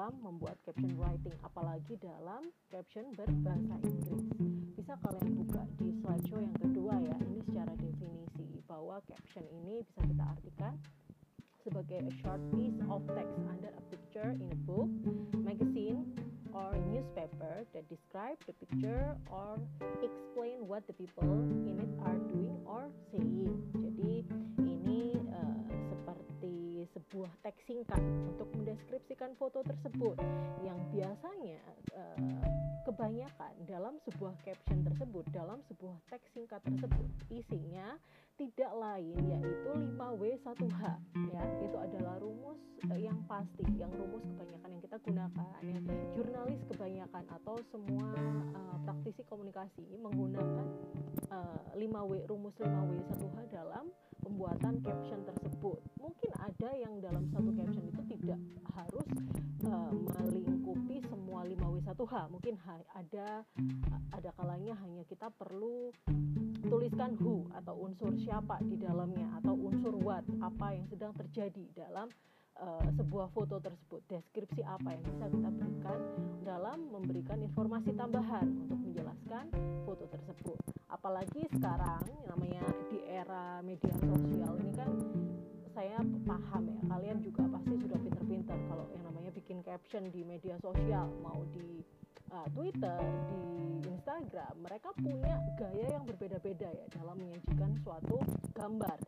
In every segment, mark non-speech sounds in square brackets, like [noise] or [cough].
dalam membuat caption writing apalagi dalam caption berbahasa Inggris bisa kalian buka di slideshow yang kedua ya ini secara definisi bahwa caption ini bisa kita artikan sebagai a short piece of text under a picture in a book, magazine, or newspaper that describe the picture or explain what the people in it are doing or saying. Jadi ini uh, seperti sebuah teks singkat untuk mendeskripsikan foto tersebut yang biasanya uh, kebanyakan dalam sebuah caption tersebut dalam sebuah teks singkat tersebut isinya tidak lain yaitu 5W1H ya. Itu adalah rumus yang pasti yang rumus kebanyakan yang kita gunakan ya. Jurnalis kebanyakan atau semua uh, praktisi komunikasi menggunakan uh, 5W rumus 5W1H dalam pembuatan caption tersebut. Mungkin ada yang dalam satu caption itu tidak harus uh, melingkupi semua 5W1H mungkin ada ada kalanya hanya kita perlu tuliskan who atau unsur siapa di dalamnya atau unsur what apa yang sedang terjadi dalam uh, sebuah foto tersebut. Deskripsi apa yang bisa kita berikan dalam memberikan informasi tambahan untuk menjelaskan foto tersebut apalagi sekarang namanya di era media sosial ini kan saya paham ya kalian juga pasti sudah pinter-pinter kalau yang namanya bikin caption di media sosial mau di uh, Twitter, di Instagram, mereka punya gaya yang berbeda-beda ya dalam menyajikan suatu gambar.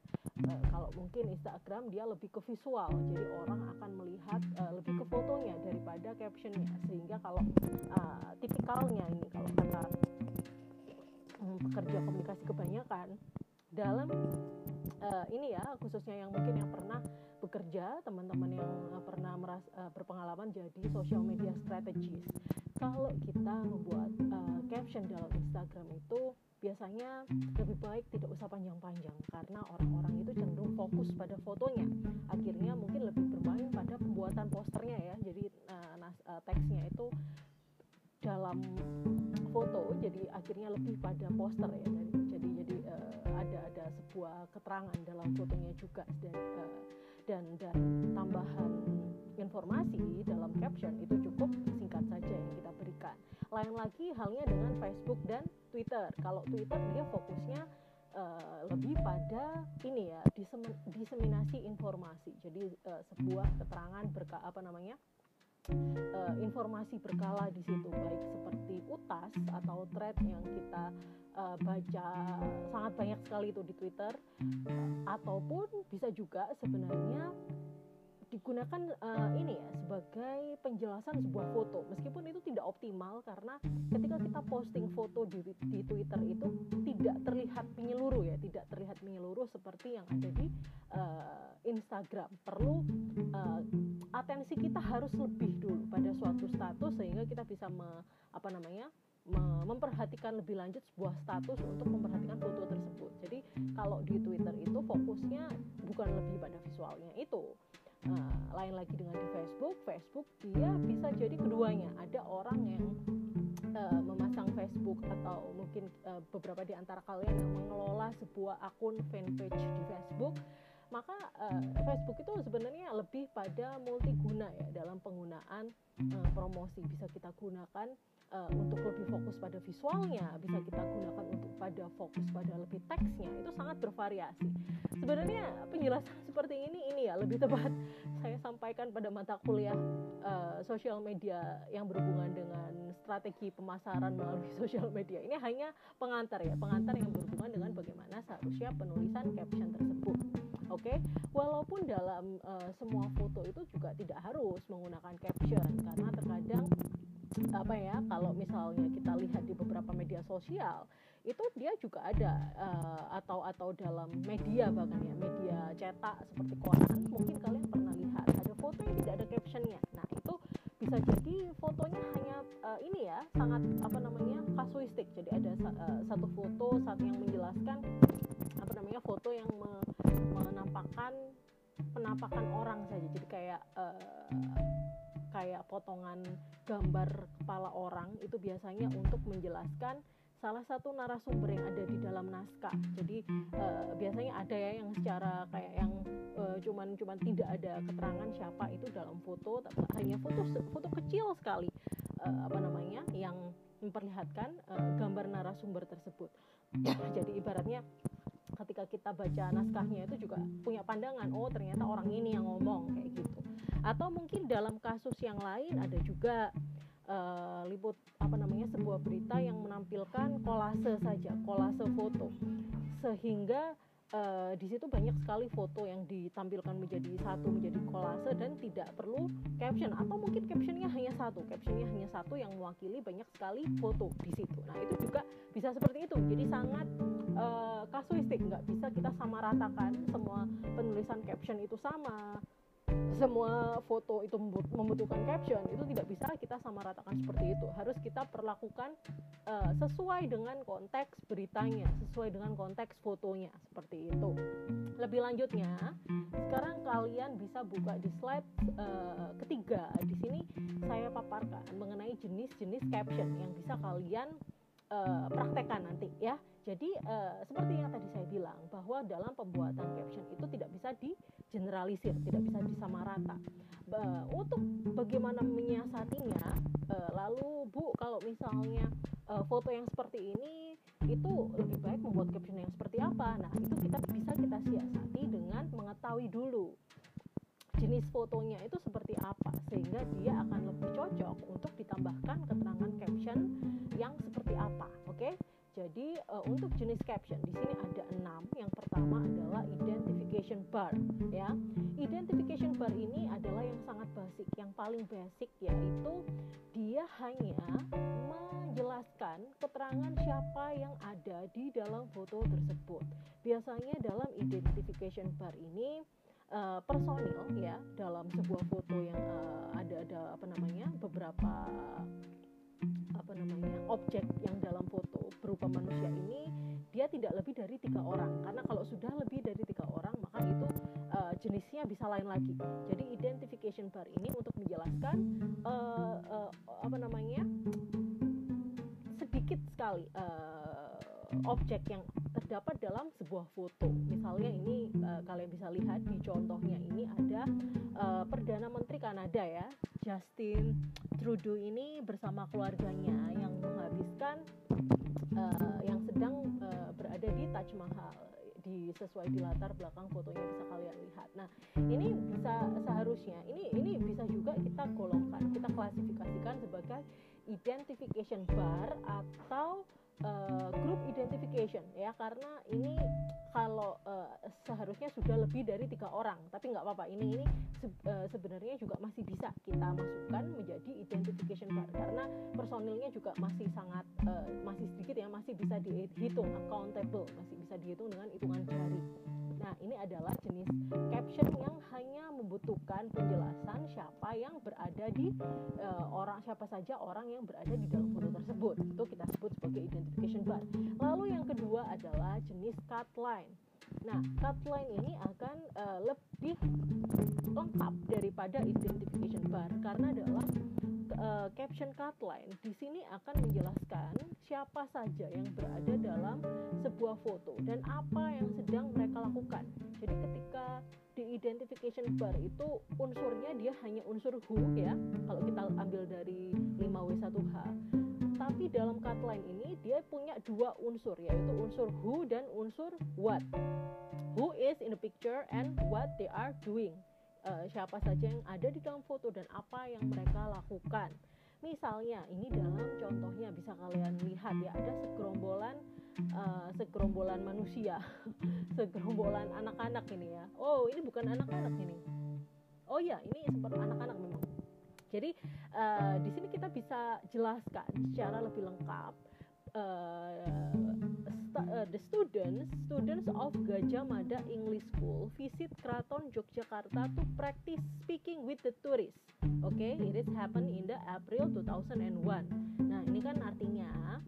Uh, kalau mungkin Instagram dia lebih ke visual, jadi orang akan melihat uh, lebih ke fotonya daripada captionnya. Sehingga kalau uh, tipikalnya ini kalau kata pekerja komunikasi kebanyakan. Dalam uh, ini ya khususnya yang mungkin yang pernah bekerja teman-teman yang uh, pernah meras, uh, berpengalaman jadi social media strategist. Kalau kita membuat uh, caption dalam Instagram itu biasanya lebih baik tidak usah panjang-panjang karena orang-orang itu cenderung fokus pada fotonya. Akhirnya mungkin lebih bermain pada pembuatan posternya ya. Jadi uh, nas, uh, teksnya itu dalam foto jadi akhirnya lebih pada poster ya jadi jadi uh, ada ada sebuah keterangan dalam fotonya juga dan uh, dan dan tambahan informasi dalam caption itu cukup singkat saja yang kita berikan. Lain lagi halnya dengan Facebook dan Twitter. Kalau Twitter dia fokusnya uh, lebih pada ini ya diseminasi informasi. Jadi uh, sebuah keterangan berka apa namanya uh, informasi berkala di situ baik seperti utas atau thread yang kita uh, baca sangat banyak sekali itu di Twitter uh, ataupun bisa juga sebenarnya digunakan uh, ini ya sebagai penjelasan sebuah foto. Meskipun itu tidak optimal karena ketika kita posting foto di, di Twitter itu tidak terlihat menyeluruh ya tidak terlihat menyeluruh seperti yang ada di uh, Instagram. Perlu uh, atensi kita harus lebih dulu pada suatu status sehingga kita bisa me, apa namanya memperhatikan lebih lanjut sebuah status untuk memperhatikan foto tersebut. Jadi kalau di Twitter itu fokusnya bukan lebih pada visualnya itu, Nah, lain lagi dengan di Facebook, Facebook dia bisa jadi keduanya. Ada orang yang uh, memasang Facebook atau mungkin uh, beberapa di antara kalian yang mengelola sebuah akun fanpage di Facebook, maka uh, Facebook itu sebenarnya lebih pada multiguna ya dalam penggunaan uh, promosi. Bisa kita gunakan uh, untuk lebih fokus pada visualnya, bisa kita gunakan untuk pada fokus pada lebih teksnya, itu sangat bervariasi. Sebenarnya penjelasan [laughs] seperti ini ini ya lebih tepat [laughs] saya sampaikan pada mata kuliah uh, sosial media yang berhubungan dengan strategi pemasaran melalui [laughs] sosial media. Ini hanya pengantar ya, pengantar yang berhubungan dengan bagaimana seharusnya penulisan caption tersebut. Oke, okay? walaupun dalam uh, semua foto itu juga tidak harus menggunakan caption karena terkadang apa ya kalau misalnya kita lihat di beberapa media sosial itu dia juga ada uh, atau atau dalam media bahkan ya media cetak seperti koran mungkin kalian pernah lihat ada foto yang tidak ada captionnya. Nah itu bisa jadi fotonya hanya uh, ini ya sangat apa namanya kasuistik. Jadi ada uh, satu foto saat yang menjelaskan apa namanya foto yang me, menampakkan penampakan orang saja. Jadi kayak uh, kayak potongan gambar kepala orang itu biasanya untuk menjelaskan salah satu narasumber yang ada di dalam naskah. Jadi uh, biasanya ada ya yang secara kayak yang uh, cuman cuman tidak ada keterangan siapa itu dalam foto, tapi hanya foto foto kecil sekali uh, apa namanya yang memperlihatkan gambar narasumber tersebut. [clears throat] Jadi ibaratnya ketika kita baca naskahnya itu juga punya pandangan, oh ternyata orang ini yang ngomong kayak gitu. Atau mungkin dalam kasus yang lain ada juga uh, liput apa namanya sebuah berita yang menampilkan kolase saja kolase foto. Sehingga uh, di situ banyak sekali foto yang ditampilkan menjadi satu menjadi kolase dan tidak perlu caption. Atau mungkin captionnya hanya satu captionnya hanya satu yang mewakili banyak sekali foto di situ. Nah itu juga bisa seperti itu. Jadi sangat kasuistik nggak bisa kita sama ratakan semua penulisan caption itu sama. Semua foto itu membutuhkan caption itu tidak bisa kita sama ratakan seperti itu. Harus kita perlakukan uh, sesuai dengan konteks beritanya sesuai dengan konteks fotonya seperti itu. Lebih lanjutnya sekarang kalian bisa buka di slide uh, ketiga. Di sini saya paparkan mengenai jenis-jenis caption yang bisa kalian uh, praktekkan nanti ya jadi uh, seperti yang tadi saya bilang bahwa dalam pembuatan caption itu tidak bisa di generalisir, tidak bisa disamarata. Ba untuk bagaimana menyiasatinya, e, lalu Bu, kalau misalnya e, foto yang seperti ini itu lebih baik membuat caption yang seperti apa? Nah, itu kita bisa kita siasati dengan mengetahui dulu jenis fotonya itu seperti apa sehingga dia akan lebih cocok untuk ditambahkan keterangan caption yang seperti apa. Oke? Okay? Jadi uh, untuk jenis caption di sini ada enam. Yang pertama adalah identification bar, ya. Identification bar ini adalah yang sangat basic, yang paling basic yaitu dia hanya menjelaskan keterangan siapa yang ada di dalam foto tersebut. Biasanya dalam identification bar ini uh, personil ya dalam sebuah foto yang uh, ada ada apa namanya beberapa apa namanya objek yang dalam foto berupa manusia ini dia tidak lebih dari tiga orang. Karena kalau sudah lebih dari tiga orang maka itu uh, jenisnya bisa lain lagi. Jadi identification bar ini untuk menjelaskan uh, uh, apa namanya sedikit sekali uh, objek yang terdapat dalam sebuah foto. Misalnya ini uh, kalian bisa lihat di contohnya ini ada uh, perdana menteri Kanada ya, Justin Trudeau ini bersama keluarganya yang menghabiskan uh, yang sedang uh, berada di Taj Mahal di sesuai di latar belakang fotonya bisa kalian lihat. Nah, ini bisa seharusnya ini ini bisa juga kita golongkan, kita klasifikasikan sebagai identification bar atau uh, group identification ya. Karena ini kalau uh, seharusnya sudah lebih dari tiga orang tapi nggak apa-apa. Ini ini se uh, sebenarnya juga masih bisa kita masukkan menjadi identification bar karena personilnya juga masih sangat uh, masih sedikit ya masih bisa dihitung accountable masih bisa dihitung dengan hitungan jari Nah, ini adalah jenis caption yang hanya membutuhkan penjelasan siapa yang berada di uh, orang siapa saja orang yang berada di dalam foto tersebut. Itu kita sebut sebagai identification bar. Lalu yang kedua adalah jenis cut line. Nah, cut line ini akan uh, lebih lengkap daripada identification bar karena dalam uh, caption cut line di sini akan menjelaskan siapa saja yang berada dalam sebuah foto dan apa yang sedang mereka lakukan. Jadi ketika di identification bar itu unsurnya dia hanya unsur who ya. Kalau kita ambil dari 5W1H tapi dalam line ini dia punya dua unsur yaitu unsur who dan unsur what who is in the picture and what they are doing uh, siapa saja yang ada di dalam foto dan apa yang mereka lakukan. Misalnya ini dalam contohnya bisa kalian lihat ya ada segerombolan uh, segerombolan manusia [laughs] segerombolan anak-anak ini ya. Oh ini bukan anak-anak ini. Oh ya ini seperti anak-anak memang. Jadi uh, di sini kita bisa jelaskan secara lebih lengkap uh, uh, the students students of Gajah Mada English School visit Kraton Yogyakarta to practice speaking with the tourists. Oke, okay, it is happen in the April 2001. Nah, ini kan artinya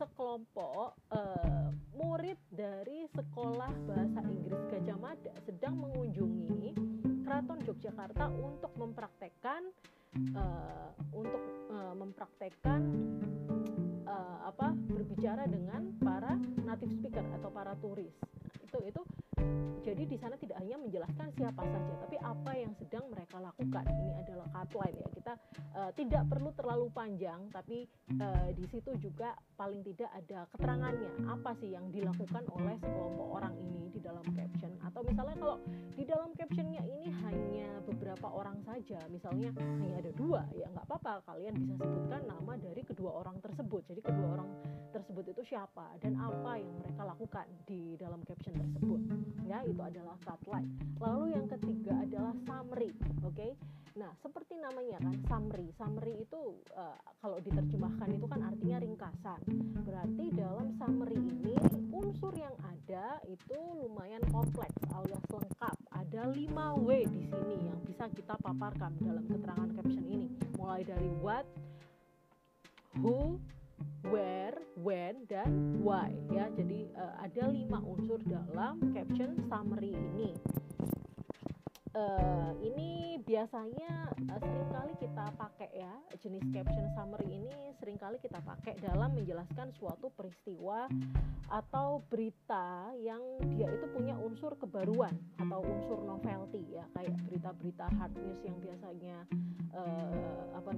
sekelompok uh, murid dari sekolah bahasa Inggris Gajah Mada sedang mengunjungi Keraton Yogyakarta untuk mempraktekkan uh, untuk uh, mempraktekkan uh, apa berbicara dengan para native speaker atau para turis. Itu itu jadi di sana tidak hanya menjelaskan siapa saja tapi apa yang sedang mereka lakukan. Ini adalah outline ya. Kita uh, tidak perlu terlalu panjang tapi uh, di situ juga paling tidak ada keterangannya. Apa sih yang dilakukan oleh sekelompok orang ini di dalam caption? Atau misalnya kalau di dalam captionnya ini hanya beberapa orang saja misalnya hanya ada dua ya nggak apa-apa. Kalian bisa sebutkan nama dari kedua orang tersebut. Jadi kedua orang tersebut itu siapa dan apa yang mereka lakukan di dalam caption tersebut ya itu adalah outline lalu yang ketiga adalah summary oke? Okay? nah seperti namanya kan summary summary itu uh, kalau diterjemahkan itu kan artinya ringkasan. Berarti dalam summary ini unsur yang ada itu lumayan kompleks alias lengkap. Ada 5 W di sini yang bisa kita paparkan dalam keterangan caption ini. Mulai dari what who where, when, dan why ya. Jadi uh, ada lima unsur dalam caption summary ini. Uh, ini biasanya uh, sering kali kita pakai ya jenis caption summary ini sering kali kita pakai dalam menjelaskan suatu peristiwa atau berita yang dia itu punya unsur kebaruan atau unsur novelty ya kayak berita-berita hard news yang biasanya uh, apa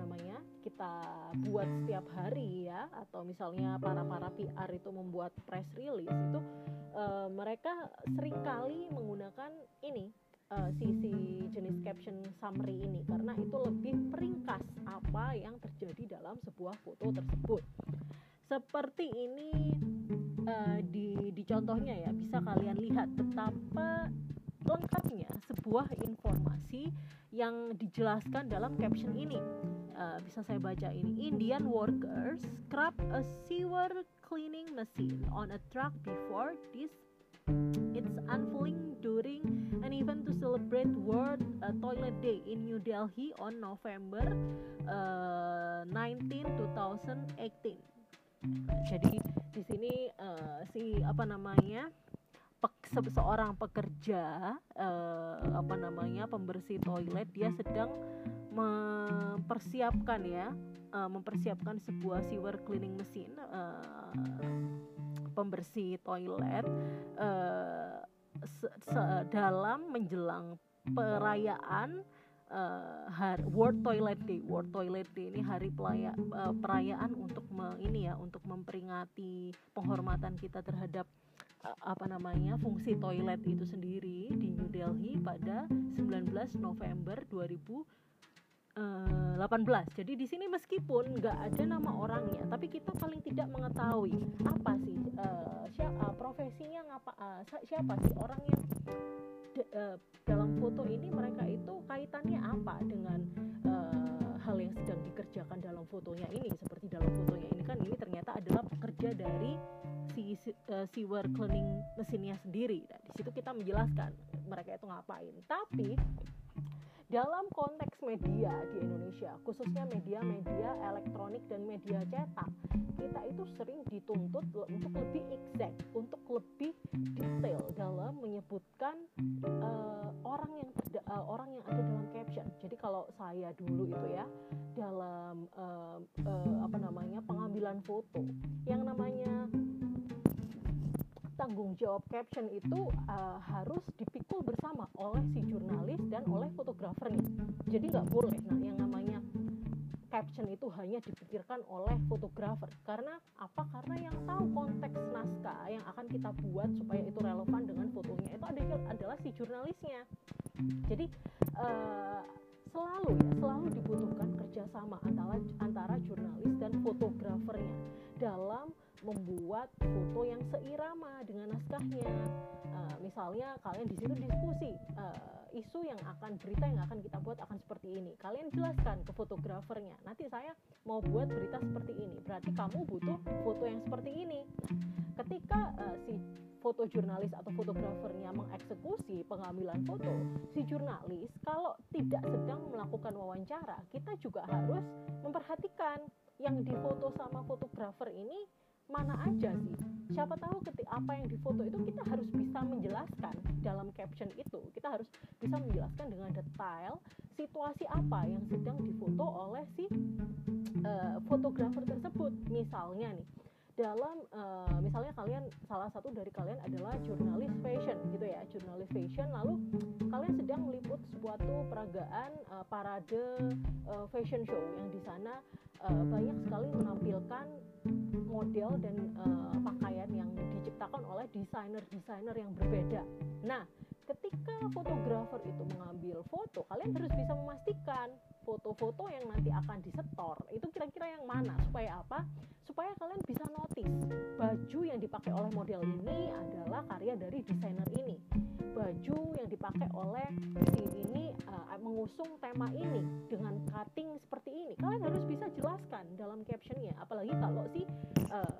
kita buat setiap hari ya atau misalnya para para PR itu membuat press release itu uh, mereka sering kali menggunakan ini uh, si si jenis caption summary ini karena itu lebih peringkas apa yang terjadi dalam sebuah foto tersebut. Seperti ini uh, di di contohnya ya bisa kalian lihat betapa lengkapnya sebuah informasi yang dijelaskan dalam caption ini. Uh, bisa saya baca ini. Indian workers scrap a sewer cleaning machine on a truck before this It's unfolding during an event to celebrate World uh, Toilet Day in New Delhi on November uh, 19, 2018. Jadi di sini uh, si apa namanya pe seorang pekerja uh, apa namanya pembersih toilet dia sedang mempersiapkan ya uh, mempersiapkan sebuah sewer cleaning machine uh, pembersih toilet uh, dalam menjelang perayaan uh, World Toilet Day. World Toilet Day ini hari pelaya, uh, perayaan untuk me, ini ya untuk memperingati penghormatan kita terhadap apa namanya fungsi toilet itu sendiri di New Delhi pada 19 November 2000 18. Eh, Jadi di sini meskipun nggak ada nama orangnya, tapi kita paling tidak mengetahui apa sih uh, siapa uh, profesinya ngapa uh, siapa sih orang yang uh, dalam foto ini mereka itu kaitannya apa dengan uh, hal yang sedang dikerjakan dalam fotonya ini seperti dalam fotonya ini kan ini ternyata adalah pekerja dari si uh, sewer cleaning mesinnya sendiri. Nah, di situ kita menjelaskan mereka itu ngapain. Tapi dalam konteks media di Indonesia, khususnya media-media elektronik dan media cetak, kita itu sering dituntut untuk lebih exact, untuk lebih detail dalam menyebutkan uh, orang yang uh, orang yang ada dalam caption. Jadi kalau saya dulu itu ya dalam uh, uh, apa namanya pengambilan foto, yang namanya tanggung jawab caption itu uh, harus dipikul bersama oleh si jurnalis dan oleh fotografernya. Jadi nggak boleh. Nah, yang namanya caption itu hanya dipikirkan oleh fotografer karena apa karena yang tahu konteks naskah yang akan kita buat supaya itu relevan dengan fotonya itu adalah si jurnalisnya jadi uh, selalu ya selalu dibutuhkan kerjasama antara antara jurnalis dan fotografernya dalam membuat foto yang seirama dengan naskahnya. Uh, misalnya kalian di situ diskusi uh, isu yang akan berita yang akan kita buat akan seperti ini. Kalian jelaskan ke fotografernya nanti saya mau buat berita seperti ini berarti kamu butuh foto yang seperti ini. Nah, ketika uh, si foto jurnalis atau fotografernya mengeksekusi pengambilan foto si jurnalis kalau tidak sedang melakukan wawancara kita juga harus memperhatikan yang difoto sama fotografer ini mana aja sih? Siapa tahu ketika apa yang difoto itu kita harus bisa menjelaskan dalam caption itu. Kita harus bisa menjelaskan dengan detail situasi apa yang sedang difoto oleh si uh, fotografer tersebut. Misalnya nih dalam uh, misalnya kalian salah satu dari kalian adalah jurnalis fashion gitu ya jurnalis fashion lalu kalian sedang meliput suatu peragaan uh, parade uh, fashion show yang di sana uh, banyak sekali menampilkan model dan uh, pakaian yang diciptakan oleh desainer-desainer yang berbeda. Nah, ketika fotografer itu mengambil foto, kalian harus bisa memastikan foto-foto yang nanti akan disetor itu kira-kira yang mana supaya apa? Supaya kalian bisa notice baju yang dipakai oleh model ini adalah karya dari desainer ini. Baju yang dipakai oleh si ini uh, mengusung tema ini dengan cutting seperti ini. Kalian harus bisa jelaskan dalam captionnya. Apalagi kalau si uh,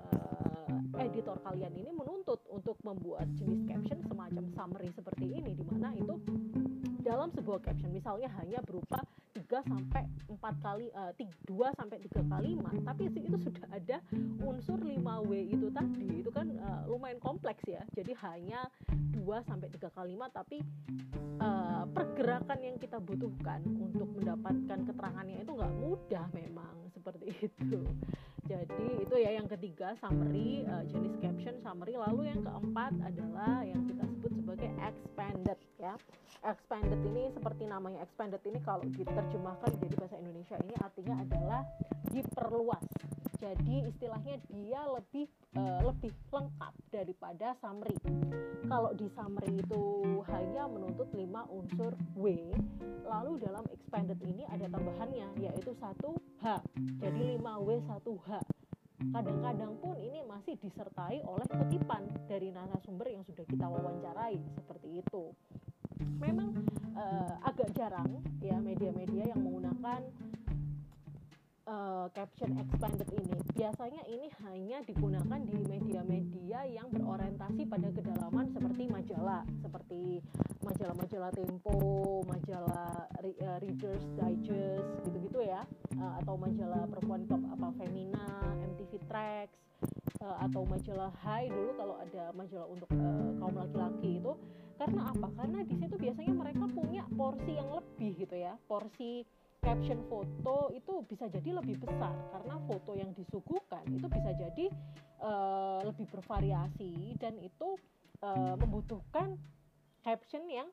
editor kalian ini menuntut untuk membuat jenis caption semacam summary seperti ini, di mana itu dalam sebuah caption misalnya hanya berupa 3 sampai 4 kali uh, 2 sampai 3 kalimat tapi itu sudah ada unsur 5W itu tadi itu kan uh, lumayan kompleks ya. Jadi hanya 2 sampai 3 kalimat tapi uh, pergerakan yang kita butuhkan untuk mendapatkan keterangannya itu nggak mudah memang seperti itu jadi itu ya yang ketiga summary uh, jenis caption summary. Lalu yang keempat adalah yang kita sebut sebagai expanded ya. Expanded ini seperti namanya. Expanded ini kalau diterjemahkan jadi bahasa Indonesia ini artinya adalah diperluas. Jadi istilahnya dia lebih uh, lebih lengkap daripada summary kalau di summary itu hanya menuntut 5 unsur W lalu dalam expanded ini ada tambahannya yaitu satu H. Jadi 5W 1H kadang-kadang pun ini masih disertai oleh kutipan dari narasumber yang sudah kita wawancarai seperti itu. Memang uh, agak jarang ya media-media yang menggunakan uh, caption expanded ini. Biasanya ini hanya digunakan di media-media yang berorientasi pada kedalaman seperti majalah, seperti majalah-majalah Tempo, majalah uh, Reader's Digest gitu-gitu ya, uh, atau majalah perempuan top apa Femina, MTV Tracks, atau majalah Hai dulu kalau ada majalah untuk uh, kaum laki-laki itu. Karena apa? Karena di situ biasanya mereka punya porsi yang lebih gitu ya, porsi caption foto itu bisa jadi lebih besar. Karena foto yang disuguhkan itu bisa jadi uh, lebih bervariasi dan itu uh, membutuhkan caption yang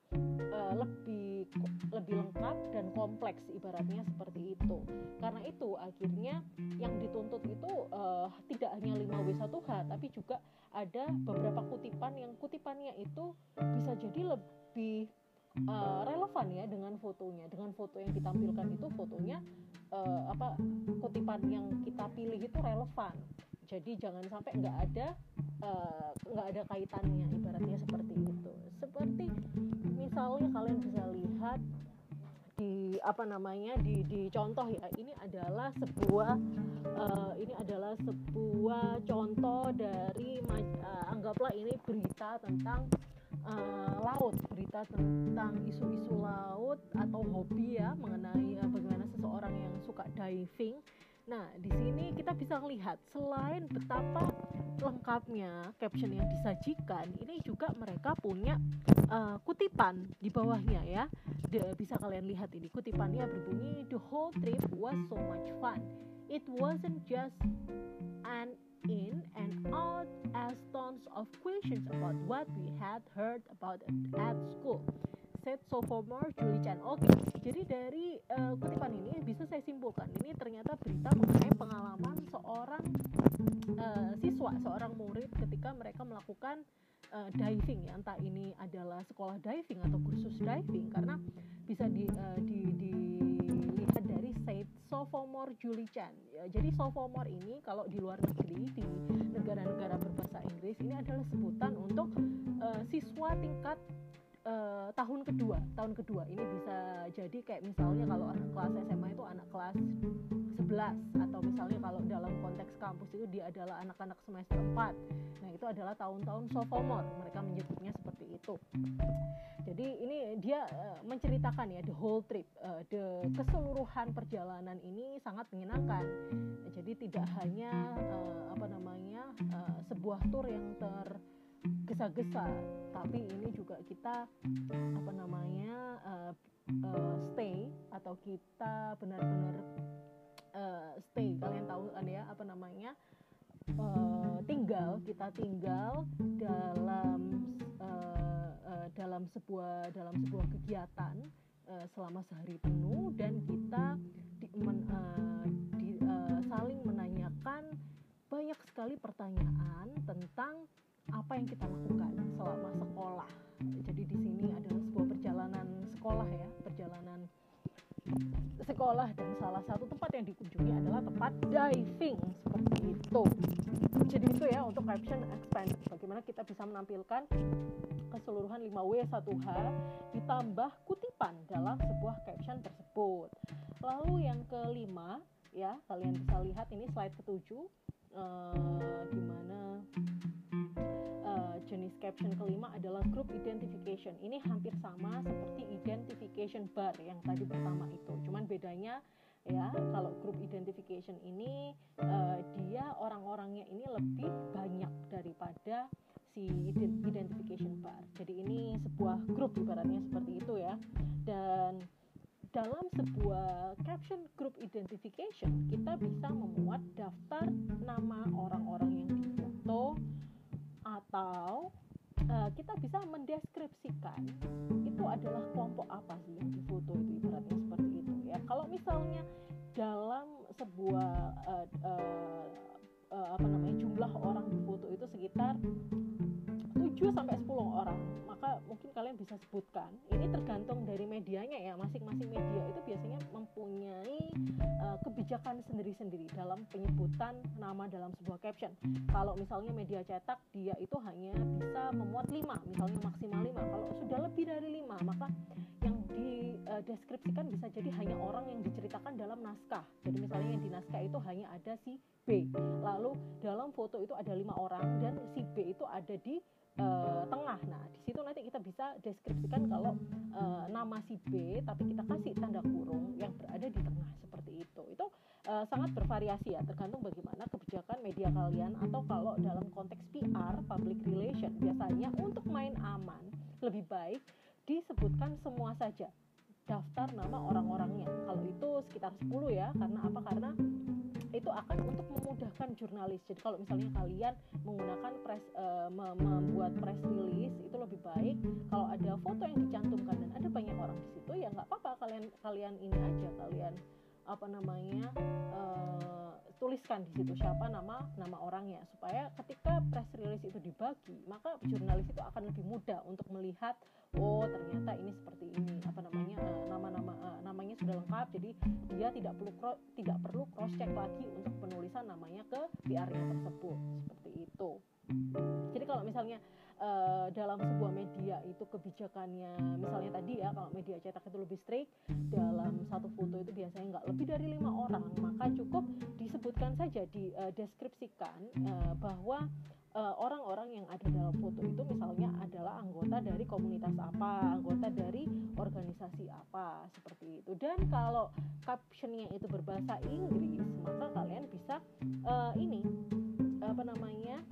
uh, lebih lebih lengkap dan kompleks ibaratnya seperti itu. Karena itu akhirnya yang dituntut itu uh, tidak hanya 5W1H tapi juga ada beberapa kutipan yang kutipannya itu bisa jadi lebih uh, relevan ya dengan fotonya. Dengan foto yang ditampilkan itu fotonya uh, apa kutipan yang kita pilih itu relevan. Jadi jangan sampai nggak ada eh, nggak uh, ada kaitannya ibaratnya seperti itu. Seperti misalnya kalian bisa lihat di apa namanya di di contoh ya. Ini adalah sebuah uh, ini adalah sebuah contoh dari uh, anggaplah ini berita tentang uh, laut berita tentang isu-isu laut atau hobi ya mengenai uh, bagaimana seseorang yang suka diving Nah, di sini kita bisa lihat selain betapa lengkapnya caption yang disajikan, ini juga mereka punya uh, kutipan di bawahnya ya. De, bisa kalian lihat ini kutipannya berbunyi the whole trip was so much fun. It wasn't just an in and out as tons of questions about what we had heard about at school. said sophomore Julie Chan. Oke, okay. jadi dari uh, kutipan ini bisa saya simpulkan ini ternyata berita mengenai pengalaman seorang uh, siswa, seorang murid ketika mereka melakukan uh, diving ya, entah ini adalah sekolah diving atau kursus diving karena bisa di, uh, di, said sophomore Julie Chan. Ya, jadi sophomore ini kalau di luar negeri di negara-negara berbahasa Inggris ini adalah sebutan untuk uh, siswa tingkat uh, tahun kedua tahun kedua ini bisa jadi kayak misalnya kalau anak kelas SMA itu anak kelas 11 atau misalnya kalau dalam konteks kampus itu dia adalah anak-anak semester 4 nah itu adalah tahun-tahun sophomore mereka menyebutnya seperti itu. Jadi ini dia uh, menceritakan ya the whole trip uh, the keseluruhan perjalanan ini sangat menyenangkan. Jadi tidak hanya uh, apa namanya uh, sebuah tour yang ter gesa-gesa. Tapi ini juga kita apa namanya uh, uh, stay atau kita benar-benar uh, stay. Kalian tahu kan ya apa namanya uh, tinggal kita tinggal dalam uh, uh, dalam sebuah dalam sebuah kegiatan uh, selama sehari penuh. Dan kita di, men, uh, di, uh, saling menanyakan banyak sekali pertanyaan tentang apa yang kita lakukan selama sekolah. Jadi di sini adalah sebuah perjalanan sekolah ya, perjalanan sekolah dan salah satu tempat yang dikunjungi adalah tempat diving seperti itu. Jadi itu ya untuk caption expand. Bagaimana kita bisa menampilkan keseluruhan 5W 1H ditambah kutipan dalam sebuah caption tersebut. Lalu yang kelima ya, kalian bisa lihat ini slide ketujuh uh, gimana jenis caption kelima adalah group identification. Ini hampir sama seperti identification bar yang tadi pertama itu. Cuman bedanya ya kalau group identification ini uh, dia orang-orangnya ini lebih banyak daripada si identification bar. Jadi ini sebuah grup ibaratnya seperti itu ya. Dan dalam sebuah caption group identification kita bisa memuat daftar nama orang-orang yang difoto atau uh, kita bisa mendeskripsikan itu adalah kelompok apa sih yang difoto itu ibaratnya seperti itu ya. Kalau misalnya dalam sebuah uh, uh, uh, apa namanya jumlah orang di foto itu sekitar 7 sampai 10 orang maka mungkin kalian bisa sebutkan ini tergantung dari medianya ya masing-masing media itu biasanya mempunyai uh, kebijakan sendiri-sendiri dalam penyebutan nama dalam sebuah caption. Kalau misalnya media cetak dia itu hanya bisa memuat 5 misalnya maksimal 5 kalau sudah lebih dari 5 maka yang dideskripsikan uh, bisa jadi hanya orang yang diceritakan dalam naskah. Jadi misalnya yang di naskah itu hanya ada si B. Lalu dalam foto itu ada lima orang dan si B itu ada di uh, tengah. Nah, di situ nanti kita bisa deskripsikan kalau uh, nama si B tapi kita kasih tanda kurung yang berada di tengah seperti itu. Itu uh, sangat bervariasi ya, tergantung bagaimana kebijakan media kalian atau kalau dalam konteks PR, public relation, biasanya untuk main aman lebih baik disebutkan semua saja daftar nama orang-orangnya. Kalau itu sekitar 10 ya, karena apa? Karena itu akan untuk memudahkan jurnalis. Jadi kalau misalnya kalian menggunakan press uh, membuat press release itu lebih baik kalau ada foto yang dicantumkan dan ada banyak orang di situ ya nggak apa-apa kalian kalian ini aja kalian apa namanya uh, tuliskan di situ siapa nama nama orangnya. Supaya ketika press release itu dibagi maka jurnalis itu akan lebih mudah untuk melihat oh ternyata ini seperti ini. Apa namanya uh, nama-nama uh, namanya sudah lengkap jadi dia tidak perlu tidak perlu cross check lagi untuk penulisan namanya ke PR-nya tersebut. Seperti itu. Jadi kalau misalnya uh, dalam sebuah media itu kebijakannya misalnya tadi ya kalau media cetak itu lebih strict dalam satu foto itu biasanya nggak lebih dari lima orang maka cukup disebutkan saja dideskripsikan uh, uh, bahwa orang-orang uh, yang ada dalam foto itu misalnya adalah anggota dari komunitas apa, anggota dari organisasi apa, seperti itu. Dan kalau captionnya itu berbahasa Inggris, maka kalian bisa uh, ini apa namanya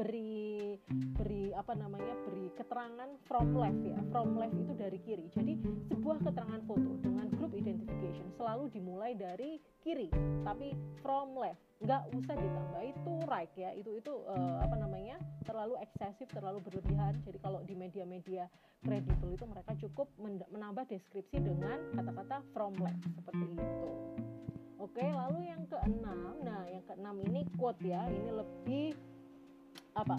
beri beri apa namanya beri keterangan from left ya. From left itu dari kiri. Jadi sebuah keterangan foto dengan group identification selalu dimulai dari kiri tapi from left. Nggak usah ditambah itu right ya. Itu itu uh, apa namanya terlalu eksesif terlalu berlebihan. Jadi kalau di media-media kredibel itu mereka cukup menambah deskripsi dengan kata-kata from left seperti itu. Oke lalu yang keenam. Nah yang keenam ini quote ya. Ini lebih apa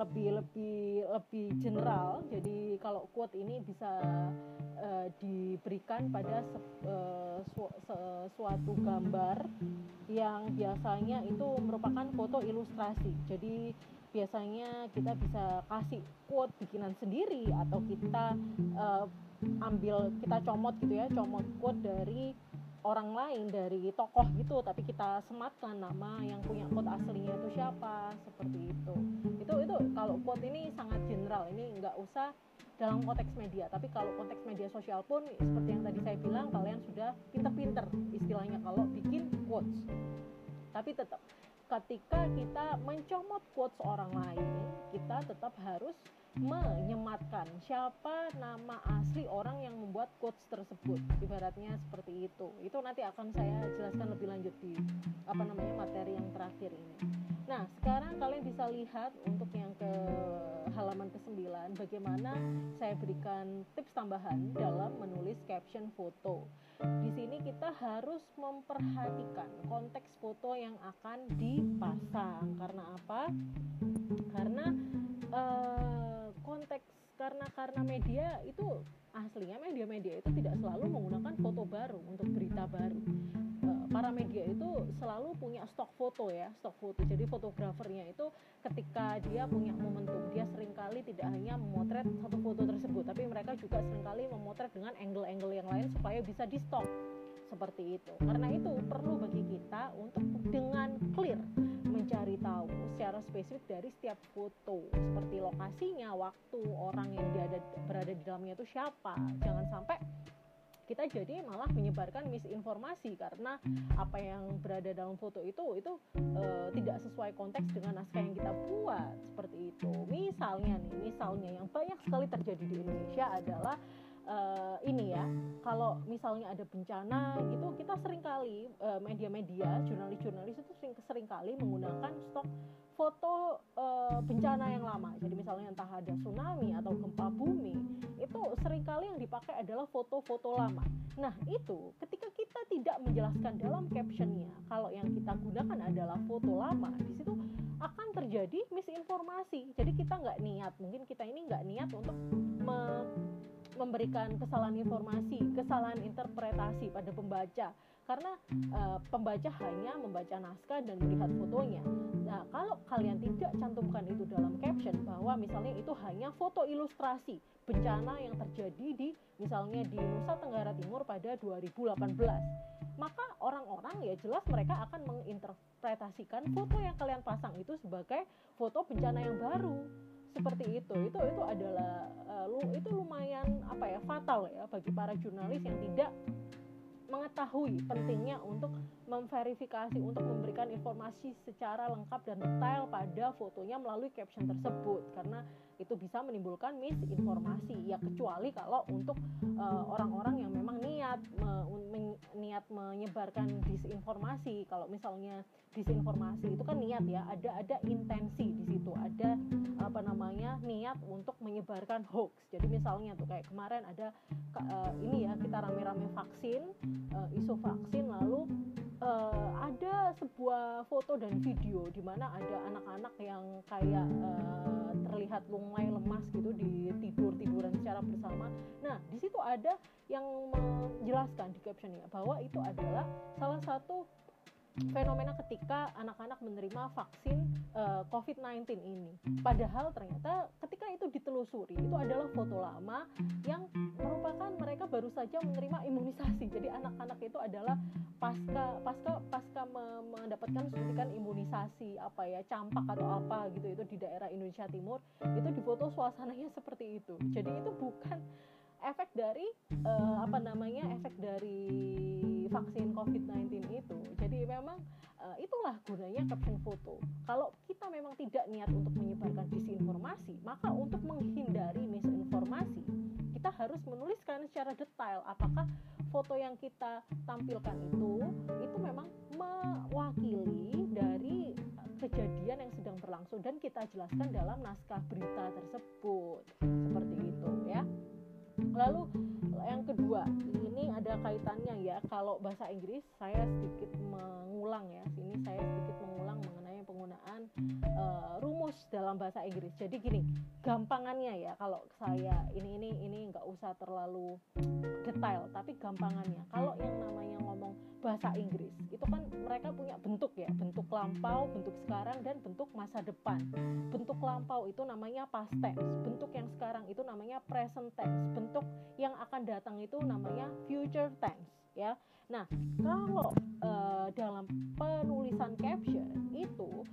lebih lebih lebih general. Jadi kalau quote ini bisa uh, diberikan pada se, uh, su, suatu gambar yang biasanya itu merupakan foto ilustrasi. Jadi biasanya kita bisa kasih quote bikinan sendiri atau kita uh, ambil kita comot gitu ya comot quote dari orang lain dari tokoh gitu tapi kita sematkan nama yang punya quote aslinya itu siapa seperti itu. Itu itu kalau quote ini sangat general ini nggak usah dalam konteks media tapi kalau konteks media sosial pun seperti yang tadi saya bilang kalian sudah pinter-pinter istilahnya kalau bikin quotes. Tapi tetap ketika kita mencomot quotes orang lain kita tetap harus menyematkan siapa nama asli orang yang membuat quotes tersebut. Ibaratnya seperti itu. Itu nanti akan saya jelaskan lebih lanjut di apa namanya materi yang terakhir ini. Nah sekarang kalian bisa lihat untuk yang ke halaman ke-9 bagaimana saya berikan tips tambahan dalam menulis caption foto. Di sini kita harus memperhatikan konteks foto yang akan dipasang. Karena apa? Karena uh, konteks karena karena media itu aslinya media-media itu tidak selalu menggunakan foto baru untuk berita baru. Uh, para media itu selalu punya stok foto ya stok foto. Jadi fotografernya itu ketika dia punya momentum dia sering kali tidak hanya memotret satu foto tersebut tapi mereka juga sering kali memotret dengan angle-angle yang lain supaya bisa di stok seperti itu. Karena itu perlu bagi kita untuk dengan clear mencari tahu secara spesifik dari setiap foto seperti lokasinya, waktu, orang yang ada, berada di dalamnya itu siapa. Jangan sampai kita jadi malah menyebarkan misinformasi karena apa yang berada dalam foto itu itu e, tidak sesuai konteks dengan naskah yang kita buat seperti itu. Misalnya nih, misalnya yang banyak sekali terjadi di Indonesia adalah uh, ini ya kalau misalnya ada bencana gitu kita sering kali uh, media-media jurnalis-jurnalis itu sering sering kali menggunakan stok foto uh, bencana yang lama. Jadi misalnya entah ada tsunami atau gempa bumi itu sering kali yang dipakai adalah foto-foto lama. Nah itu ketika kita tidak menjelaskan dalam captionnya kalau yang kita gunakan adalah foto lama di situ akan terjadi misinformasi. Jadi kita nggak niat mungkin kita ini nggak niat untuk me memberikan kesalahan informasi, kesalahan interpretasi pada pembaca karena uh, pembaca hanya membaca naskah dan melihat fotonya. Nah, kalau kalian tidak cantumkan itu dalam caption bahwa misalnya itu hanya foto ilustrasi bencana yang terjadi di misalnya di Nusa Tenggara Timur pada 2018, maka orang-orang ya jelas mereka akan menginterpretasikan foto yang kalian pasang itu sebagai foto bencana yang baru seperti itu. Itu itu adalah uh, lu itu lumayan apa ya fatal ya bagi para jurnalis yang tidak mengetahui pentingnya untuk memverifikasi untuk memberikan informasi secara lengkap dan detail pada fotonya melalui caption tersebut. Karena itu bisa menimbulkan misinformasi. Ya kecuali kalau untuk eh, orang-orang uh, yang memang niat me, men, niat menyebarkan disinformasi. Kalau misalnya disinformasi itu kan niat ya ada ada intensi di situ. Ada apa namanya niat untuk menyebarkan hoax. Jadi misalnya tuh kayak kemarin ada uh, ini ya kita rame-rame vaksin uh, isu vaksin lalu uh, ada sebuah foto dan video di mana ada anak-anak yang kayak uh, terlihat lunglai lemas gitu di tidur tiduran secara bersama. Nah di situ ada yang menjelaskan di captionnya bahwa itu adalah salah satu fenomena ketika anak-anak menerima vaksin uh, eh, COVID-19 ini. Padahal ternyata ketika itu ditelusuri itu adalah foto lama yang merupakan mereka baru saja menerima imunisasi. Jadi anak-anak itu adalah pasca pasca pasca mendapatkan suntikan imunisasi apa ya campak atau apa gitu itu di daerah Indonesia Timur itu difoto suasananya seperti itu. Jadi itu bukan efek dari uh, apa namanya efek dari vaksin COVID-19 itu. Jadi memang uh, itulah gunanya caption foto. Kalau kita memang tidak niat untuk menyebarkan disinformasi, maka untuk menghindari misinformasi, kita harus menuliskan secara detail apakah foto yang kita tampilkan itu itu memang mewakili dari kejadian yang sedang berlangsung dan kita jelaskan dalam naskah berita tersebut. Seperti itu ya. Lalu yang kedua, ini ada kaitannya ya. Kalau bahasa Inggris saya sedikit mengulang ya. Sini saya sedikit mengulang mengenai penggunaan uh, rumus dalam bahasa Inggris. Jadi gini, gampangannya ya. Kalau saya ini ini ini nggak usah terlalu detail, tapi gampangannya. Kalau yang namanya ngomong bahasa Inggris itu kan mereka punya bentuk ya bentuk lampau bentuk sekarang dan bentuk masa depan bentuk lampau itu namanya past tense bentuk yang sekarang itu namanya present tense bentuk yang akan datang itu namanya future tense ya. Nah kalau uh, dalam penulisan caption itu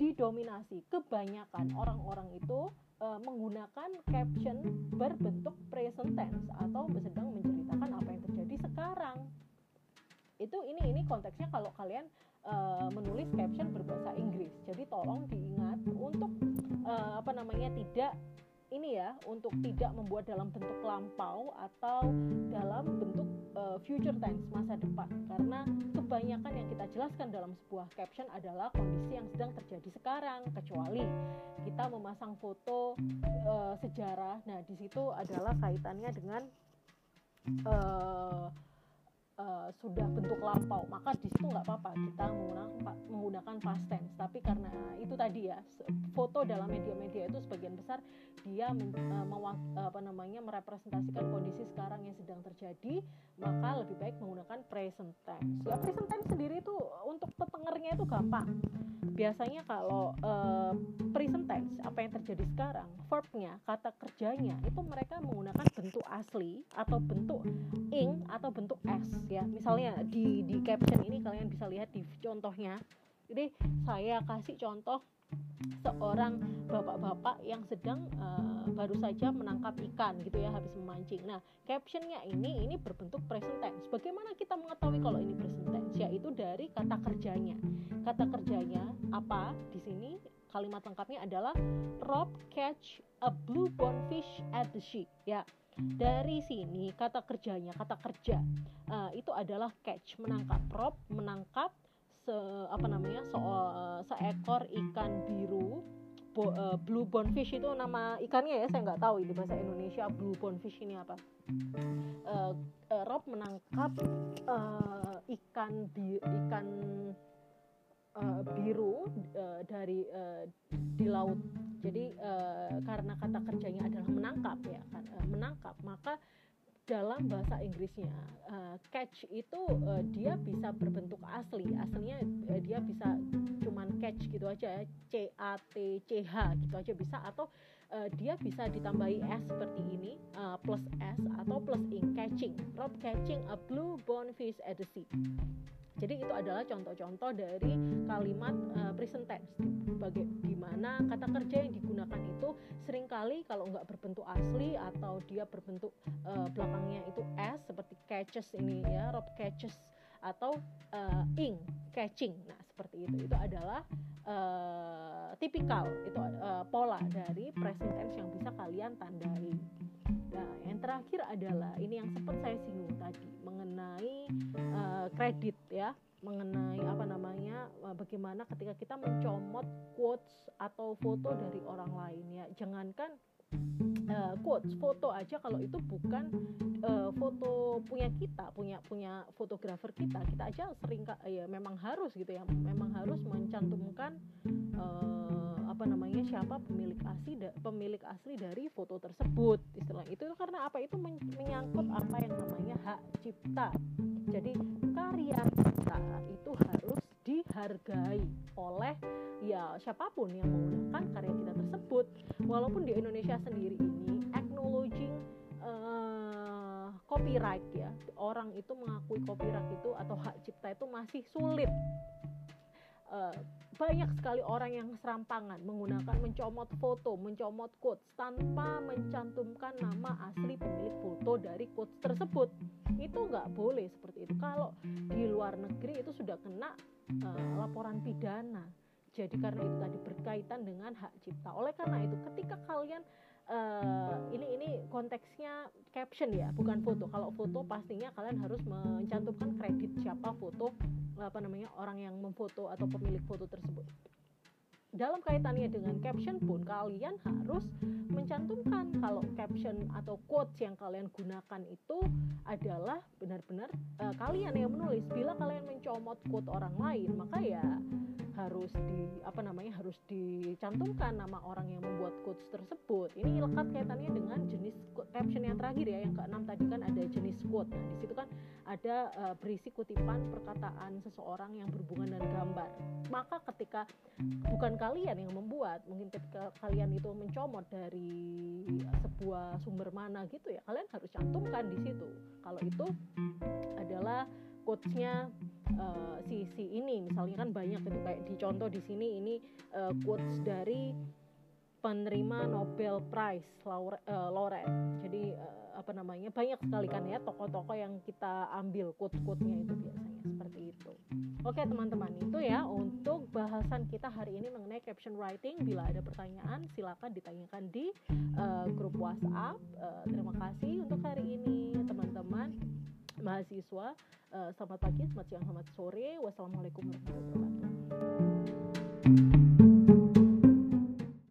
didominasi kebanyakan orang-orang itu uh, menggunakan caption berbentuk present tense atau sedang menceritakan apa yang terjadi sekarang. Itu ini ini konteksnya kalau kalian uh, menulis caption berbahasa Inggris. Jadi tolong diingat untuk uh, apa namanya tidak ini ya untuk tidak membuat dalam bentuk lampau atau dalam bentuk uh, future tense masa depan. Karena kebanyakan yang kita jelaskan dalam sebuah caption adalah kondisi yang sedang terjadi sekarang kecuali kita memasang foto uh, sejarah. Nah di situ adalah kaitannya dengan uh, uh, sudah bentuk lampau maka di situ nggak apa-apa kita menggunakan menggunakan past tense. Tapi karena itu tadi ya foto dalam media-media itu sebagian besar dia men, uh, apa namanya merepresentasikan kondisi sekarang yang sedang terjadi maka lebih baik menggunakan present tense. Ya present tense sendiri itu untuk petengernya itu gampang. Biasanya kalau uh, present tense terjadi sekarang verbnya kata kerjanya itu mereka menggunakan bentuk asli atau bentuk ing atau bentuk s ya misalnya di di caption ini kalian bisa lihat di contohnya jadi saya kasih contoh seorang bapak-bapak yang sedang uh, baru saja menangkap ikan gitu ya habis memancing. Nah captionnya ini ini berbentuk present tense. Bagaimana kita mengetahui kalau ini present tense? Yaitu dari kata kerjanya. Kata kerjanya apa di sini? Kalimat lengkapnya adalah Rob catch a blue bone fish at the sea. Ya, dari sini kata kerjanya kata kerja uh, itu adalah catch menangkap rob menangkap se apa namanya so, uh, seekor ikan biru bo, uh, blue bonefish itu nama ikannya ya saya nggak tahu ini bahasa Indonesia blue bonefish ini apa uh, uh, Rob menangkap uh, ikan bi ikan uh, biru uh, dari uh, di laut. Jadi uh, karena kata kerjanya adalah menangkap ya kan uh, menangkap maka dalam bahasa Inggrisnya uh, catch itu uh, dia bisa berbentuk asli. Aslinya uh, dia bisa cuman catch gitu aja ya C A T C H gitu aja bisa atau uh, dia bisa ditambahi s seperti ini uh, plus s atau plus ing catching. Rob catching a blue bone fish at the sea jadi itu adalah contoh-contoh dari kalimat uh, present tense bagi di mana kata kerja yang digunakan itu sering kali kalau nggak berbentuk asli atau dia berbentuk uh, belakangnya itu s seperti catches ini ya Rob catches atau uh, ing catching. Nah, seperti itu. Itu adalah uh, tipikal itu uh, pola dari present tense yang bisa kalian tandai. Nah, yang terakhir adalah ini yang sempat saya singgung tadi mengenai uh, kredit ya, mengenai apa namanya uh, bagaimana ketika kita mencomot quotes atau foto dari orang lain ya. Jangankan uh, quotes foto aja kalau itu bukan uh, foto punya kita punya punya fotografer kita. Kita aja sering ya memang harus gitu ya. Memang harus mencantumkan uh, apa namanya siapa pemilik asli da, pemilik asli dari foto tersebut istilah. Itu karena apa? Itu men, menyangkut apa yang namanya hak cipta. Jadi karya kita itu harus dihargai oleh ya siapa pun yang menggunakan karya kita tersebut. Walaupun di Indonesia sendiri ini acknowledging uh, copyright ya. Orang itu mengakui copyright itu atau hak cipta itu masih sulit uh, banyak sekali orang yang serampangan menggunakan mencomot foto, mencomot quotes tanpa mencantumkan nama asli pemilik foto dari quotes tersebut. Itu nggak boleh seperti itu. Kalau di luar negeri itu sudah kena uh, laporan pidana. Jadi karena itu tadi berkaitan dengan hak cipta. Oleh karena itu, ketika kalian uh, ini ini konteksnya caption ya bukan foto. Kalau foto pastinya kalian harus mencantumkan kredit siapa foto apa namanya orang yang memfoto atau pemilik foto tersebut dalam kaitannya dengan caption pun kalian harus mencantumkan kalau caption atau quotes yang kalian gunakan itu adalah benar-benar uh, kalian yang menulis. Bila kalian mencomot quote orang lain maka ya harus di apa namanya harus dicantumkan nama orang yang membuat quotes tersebut. Ini lekat kaitannya dengan jenis caption yang terakhir ya yang keenam tadi kan ada jenis quote. Nah di situ kan ada uh, berisi kutipan perkataan seseorang yang berhubungan dengan gambar. Maka ketika bukan kalian yang membuat mungkin ketika kalian itu mencomot dari sebuah sumber mana gitu ya kalian harus cantumkan di situ kalau itu adalah quotesnya uh, si ini misalnya kan banyak itu kayak di contoh di sini ini uh, quotes dari penerima Nobel Prize laureate, uh, laureate. jadi uh, apa namanya banyak sekali kan ya tokoh-tokoh yang kita ambil quotes-quotesnya itu biasanya seperti itu oke teman-teman itu ya untuk bahasan kita hari ini mengenai caption writing bila ada pertanyaan silakan ditanyakan di uh, grup WhatsApp uh, terima kasih untuk hari ini teman-teman mahasiswa. Uh, selamat pagi, selamat siang, selamat sore. Wassalamualaikum warahmatullahi wabarakatuh.